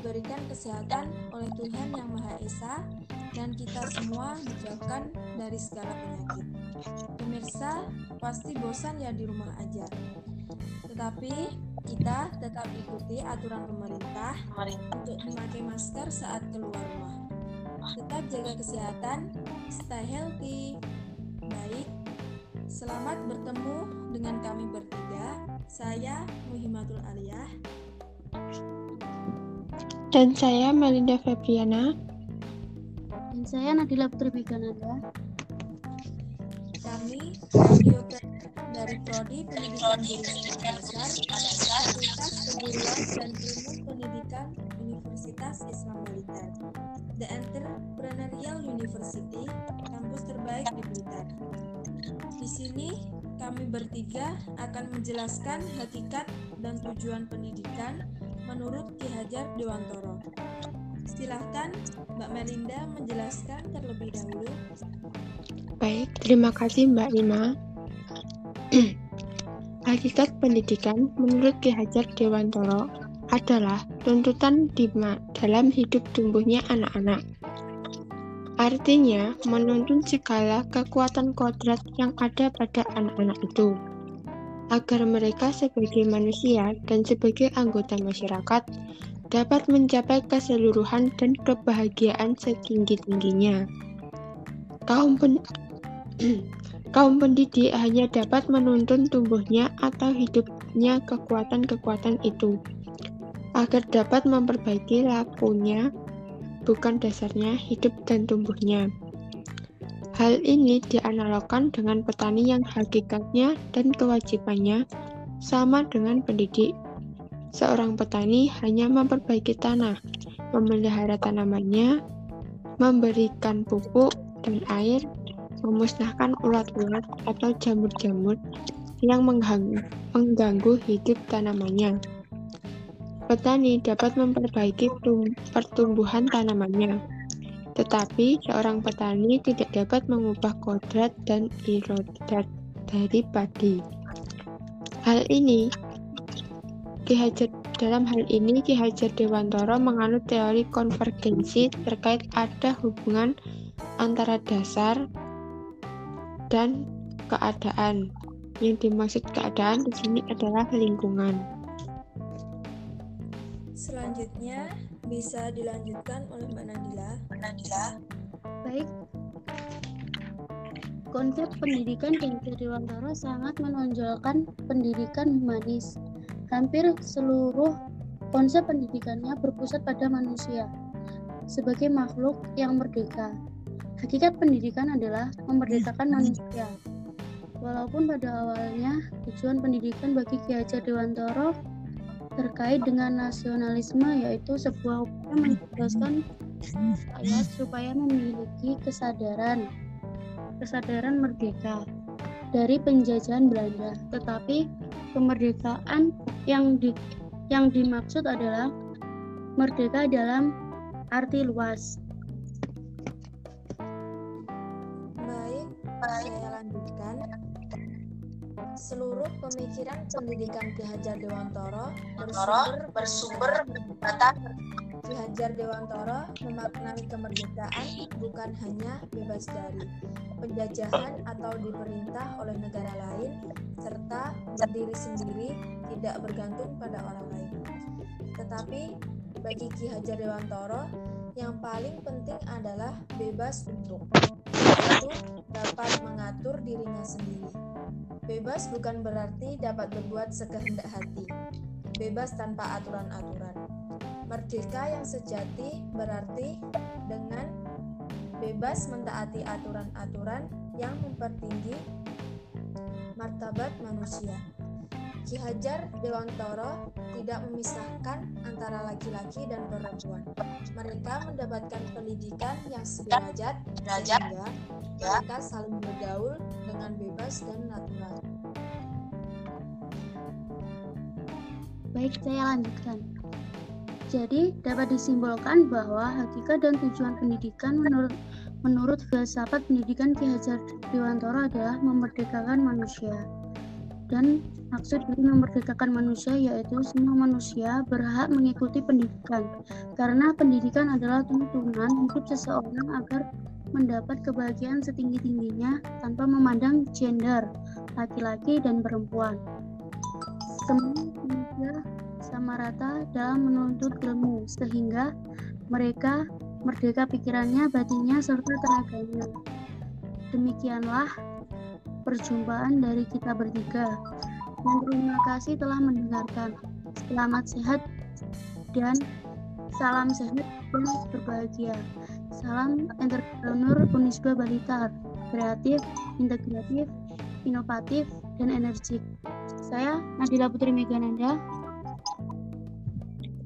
diberikan kesehatan oleh Tuhan Yang Maha Esa dan kita semua dijauhkan dari segala penyakit. Pemirsa pasti bosan ya di rumah aja. Tetapi kita tetap ikuti aturan pemerintah untuk memakai masker saat keluar rumah. Tetap jaga kesehatan, stay healthy. Baik, selamat bertemu dengan kami bertiga. Saya Muhimmatul Dan saya Melinda Febriana. Dan saya Nadila Putri Bigananda. Kami radio dari Prodi Pendidikan Dasar, Fakultas Keguruan dan Ilmu Pendidikan Universitas Islam Blitar. The Entrepreneurial University, kampus terbaik di Blitar. Di sini kami bertiga akan menjelaskan hakikat dan tujuan pendidikan menurut Ki Hajar Dewantoro. Silahkan Mbak Melinda menjelaskan terlebih dahulu. Baik, terima kasih Mbak Lima. Hakikat pendidikan menurut Ki Hajar Dewantoro adalah tuntutan di dalam hidup tumbuhnya anak-anak. Artinya, menuntun segala kekuatan kodrat yang ada pada anak-anak itu, agar mereka sebagai manusia dan sebagai anggota masyarakat dapat mencapai keseluruhan dan kebahagiaan setinggi-tingginya. Kaum pen Kaum pendidik hanya dapat menuntun tumbuhnya atau hidupnya kekuatan-kekuatan itu, agar dapat memperbaiki lakunya, bukan dasarnya hidup dan tumbuhnya. Hal ini dianalogkan dengan petani yang hakikatnya dan kewajibannya sama dengan pendidik. Seorang petani hanya memperbaiki tanah, memelihara tanamannya, memberikan pupuk dan air, memusnahkan ulat-ulat atau jamur-jamur yang mengganggu, hidup tanamannya. Petani dapat memperbaiki pertumbuhan tanamannya, tetapi seorang petani tidak dapat mengubah kodrat dan irodat dari padi. Hal ini Ki Hajar dalam hal ini Ki Hajar Dewantoro menganut teori konvergensi terkait ada hubungan antara dasar dan keadaan. Yang dimaksud keadaan di sini adalah lingkungan. Selanjutnya bisa dilanjutkan oleh Mbak Nadila. Mbak Nadila. Baik. Konsep pendidikan dari Dewantara sangat menonjolkan pendidikan humanis. Hampir seluruh konsep pendidikannya berpusat pada manusia sebagai makhluk yang merdeka Hakikat pendidikan adalah memerdekakan manusia. Walaupun pada awalnya tujuan pendidikan bagi Ki Hajar Dewantoro terkait dengan nasionalisme yaitu sebuah upaya mencerdaskan rakyat supaya memiliki kesadaran kesadaran merdeka dari penjajahan Belanda. Tetapi kemerdekaan yang di, yang dimaksud adalah merdeka dalam arti luas, Seluruh pemikiran pendidikan Ki Hajar Dewantoro bersumber bersumber data Ki Hajar Dewantoro memaknai kemerdekaan bukan hanya bebas dari penjajahan atau diperintah oleh negara lain serta berdiri sendiri tidak bergantung pada orang lain. Tetapi bagi Ki Hajar Dewantoro yang paling penting adalah bebas untuk yaitu dapat mengatur dirinya sendiri. Bebas bukan berarti dapat berbuat sekehendak hati. Bebas tanpa aturan-aturan. Merdeka yang sejati berarti dengan bebas mentaati aturan-aturan yang mempertinggi martabat manusia. Ki Hajar Dewantoro tidak memisahkan antara laki-laki dan perempuan. Mereka mendapatkan pendidikan yang sederajat sehingga mereka saling bergaul dengan bebas dan natural. Baik, saya lanjutkan. Jadi, dapat disimpulkan bahwa hakikat dan tujuan pendidikan menurut menurut filsafat pendidikan Ki Hajar Dewantoro adalah memerdekakan manusia. Dan maksud dari memerdekakan manusia yaitu semua manusia berhak mengikuti pendidikan karena pendidikan adalah tuntunan hidup seseorang agar mendapat kebahagiaan setinggi-tingginya tanpa memandang gender, laki-laki dan perempuan. Semua manusia sama rata dalam menuntut ilmu sehingga mereka merdeka pikirannya, batinnya, serta tenaganya. Demikianlah perjumpaan dari kita bertiga. Dan terima kasih telah mendengarkan. Selamat sehat dan salam sehat dan berbahagia. Salam entrepreneur Unisba Balitar, kreatif, integratif, inovatif, dan energik. Saya Nadila Putri Megananda.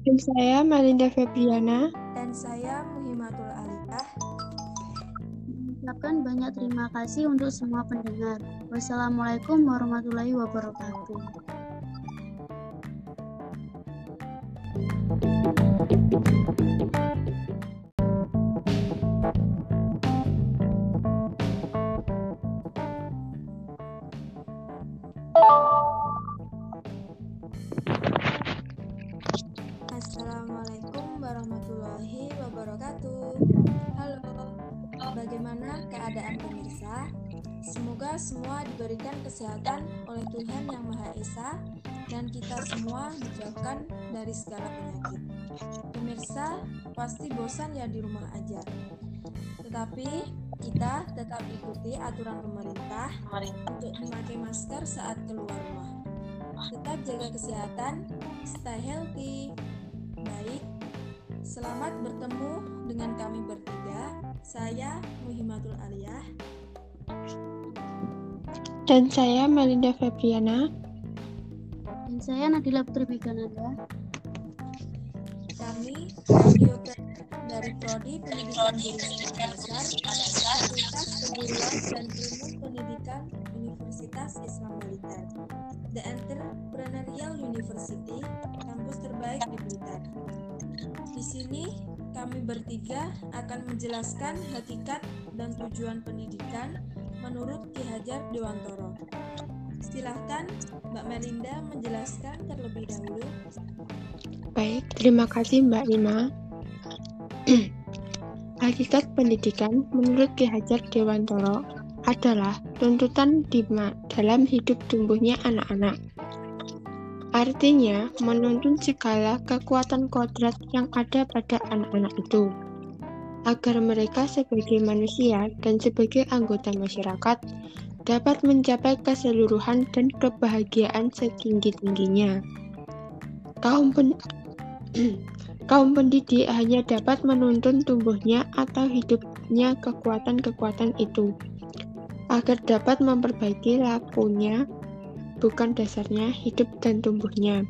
Dan saya Malinda Febriana. Dan saya Mengucapkan banyak terima kasih untuk semua pendengar. Wassalamualaikum warahmatullahi wabarakatuh. Assalamualaikum keadaan pemirsa? Semoga semua diberikan kesehatan oleh Tuhan Yang Maha Esa dan kita semua dijauhkan dari segala penyakit. Pemirsa pasti bosan ya di rumah aja. Tetapi kita tetap ikuti aturan pemerintah untuk memakai masker saat keluar rumah. Tetap jaga kesehatan, stay healthy. Baik, selamat bertemu dengan kami bertiga. Saya Muhimmatul Aliyah. Dan saya Melinda Febriana. Dan saya Nadila Putri Bigananda. Kami dari Prodi Pendidikan Dasar, Fakultas Keguruan dan Ilmu Pendidikan Universitas Islam Blitar, The Entrepreneurial University, kampus terbaik di Blitar. Di sini kami bertiga akan menjelaskan hakikat dan tujuan pendidikan menurut Ki Hajar Dewantoro. Silahkan Mbak Melinda menjelaskan terlebih dahulu. Baik, terima kasih Mbak Lima. Hakikat pendidikan menurut Ki Hajar Dewantoro adalah tuntutan Dima dalam hidup tumbuhnya anak-anak. Artinya, menuntun segala kekuatan kodrat yang ada pada anak-anak itu, agar mereka sebagai manusia dan sebagai anggota masyarakat dapat mencapai keseluruhan dan kebahagiaan setinggi-tingginya. Kaum pen Kaum pendidik hanya dapat menuntun tumbuhnya atau hidupnya kekuatan-kekuatan itu, agar dapat memperbaiki lakunya, bukan dasarnya hidup dan tumbuhnya.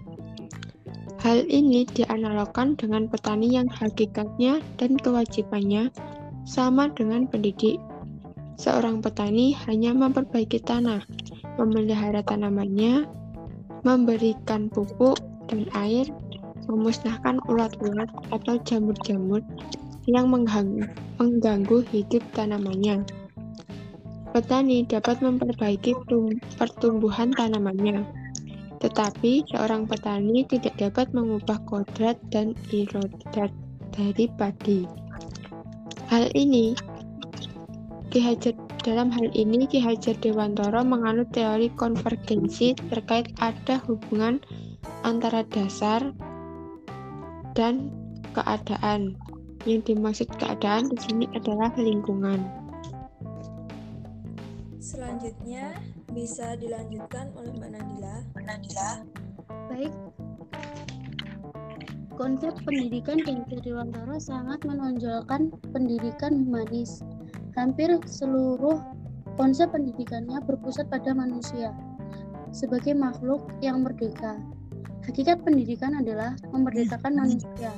Hal ini dianalogkan dengan petani yang hakikatnya dan kewajibannya sama dengan pendidik. Seorang petani hanya memperbaiki tanah, memelihara tanamannya, memberikan pupuk dan air, memusnahkan ulat-ulat atau jamur-jamur yang mengganggu, hidup tanamannya. Petani dapat memperbaiki pertumbuhan tanamannya, tetapi seorang petani tidak dapat mengubah kodrat dan irodat dari padi. Hal ini Ki Hajar dalam hal ini Ki Hajar Dewantoro menganut teori konvergensi terkait ada hubungan antara dasar dan keadaan. Yang dimaksud keadaan di sini adalah lingkungan. Selanjutnya bisa dilanjutkan oleh Mbak Nadila. Mbak Nadila. Baik. Konsep pendidikan Dr. Dewantara sangat menonjolkan pendidikan humanis. Hampir seluruh konsep pendidikannya berpusat pada manusia sebagai makhluk yang merdeka. Hakikat pendidikan adalah memerdekakan manusia.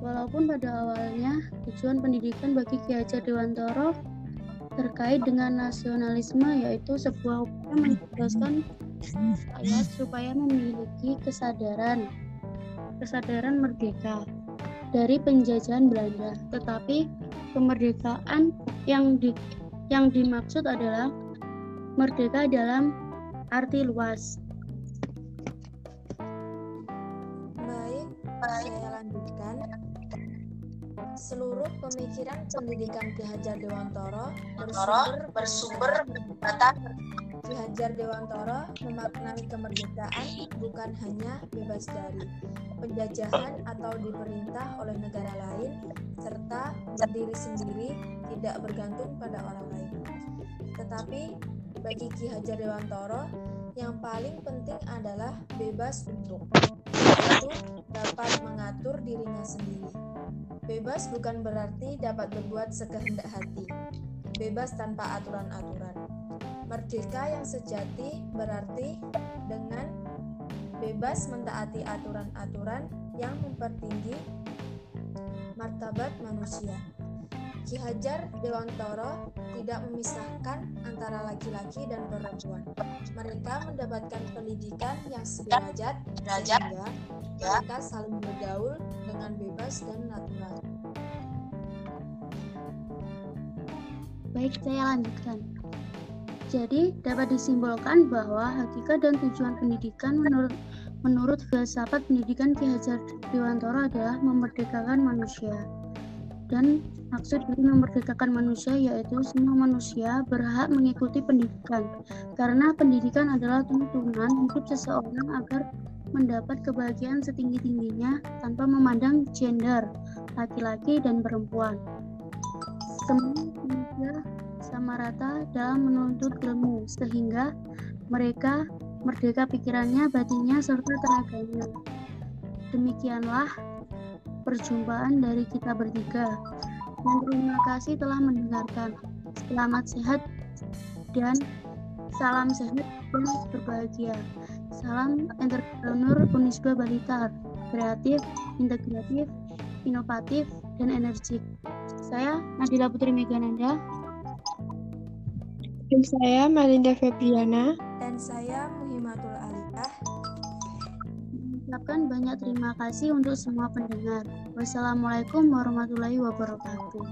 Walaupun pada awalnya tujuan pendidikan bagi Ki Hajar Dewantoro terkait dengan nasionalisme yaitu sebuah upaya mencerdaskan rakyat supaya memiliki kesadaran kesadaran merdeka dari penjajahan Belanda. Tetapi kemerdekaan yang di, yang dimaksud adalah merdeka dalam arti luas. Baik, lanjutkan. Seluruh pemikiran pendidikan Ki Hajar Dewantoro bersumber, bersumber atas Ki Hajar Dewantoro memaknai kemerdekaan bukan hanya bebas dari penjajahan atau diperintah oleh negara lain serta berdiri sendiri tidak bergantung pada orang lain. Tetapi bagi Ki Hajar Dewantoro yang paling penting adalah bebas untuk yaitu dapat mengatur dirinya sendiri. Bebas bukan berarti dapat berbuat sekehendak hati. Bebas tanpa aturan-aturan. Merdeka yang sejati berarti dengan bebas mentaati aturan-aturan yang mempertinggi martabat manusia. Ki Hajar Dewantoro tidak memisahkan antara laki-laki dan perempuan. Mereka mendapatkan pendidikan yang sederajat sehingga mereka saling bergaul dengan bebas dan natural. Baik, saya lanjutkan. Jadi, dapat disimpulkan bahwa hakikat dan tujuan pendidikan menurut menurut filsafat pendidikan Ki Hajar Dewantoro adalah memerdekakan manusia. Dan maksud dari memerdekakan manusia yaitu semua manusia berhak mengikuti pendidikan. Karena pendidikan adalah tuntunan hidup seseorang agar mendapat kebahagiaan setinggi-tingginya tanpa memandang gender, laki-laki dan perempuan. Semua sama rata dalam menuntut ilmu, sehingga mereka merdeka pikirannya, batinnya, serta tenaganya. Demikianlah perjumpaan dari kita bertiga. Dan terima kasih telah mendengarkan. Selamat sehat dan salam sehat dan berbahagia. Salam entrepreneur Unisba Balitar, kreatif, integratif, inovatif, dan energik. Saya Nadila Putri Megananda. Dan saya Malinda Febriana. Dan saya Mengucapkan banyak terima kasih untuk semua pendengar. Wassalamualaikum warahmatullahi wabarakatuh.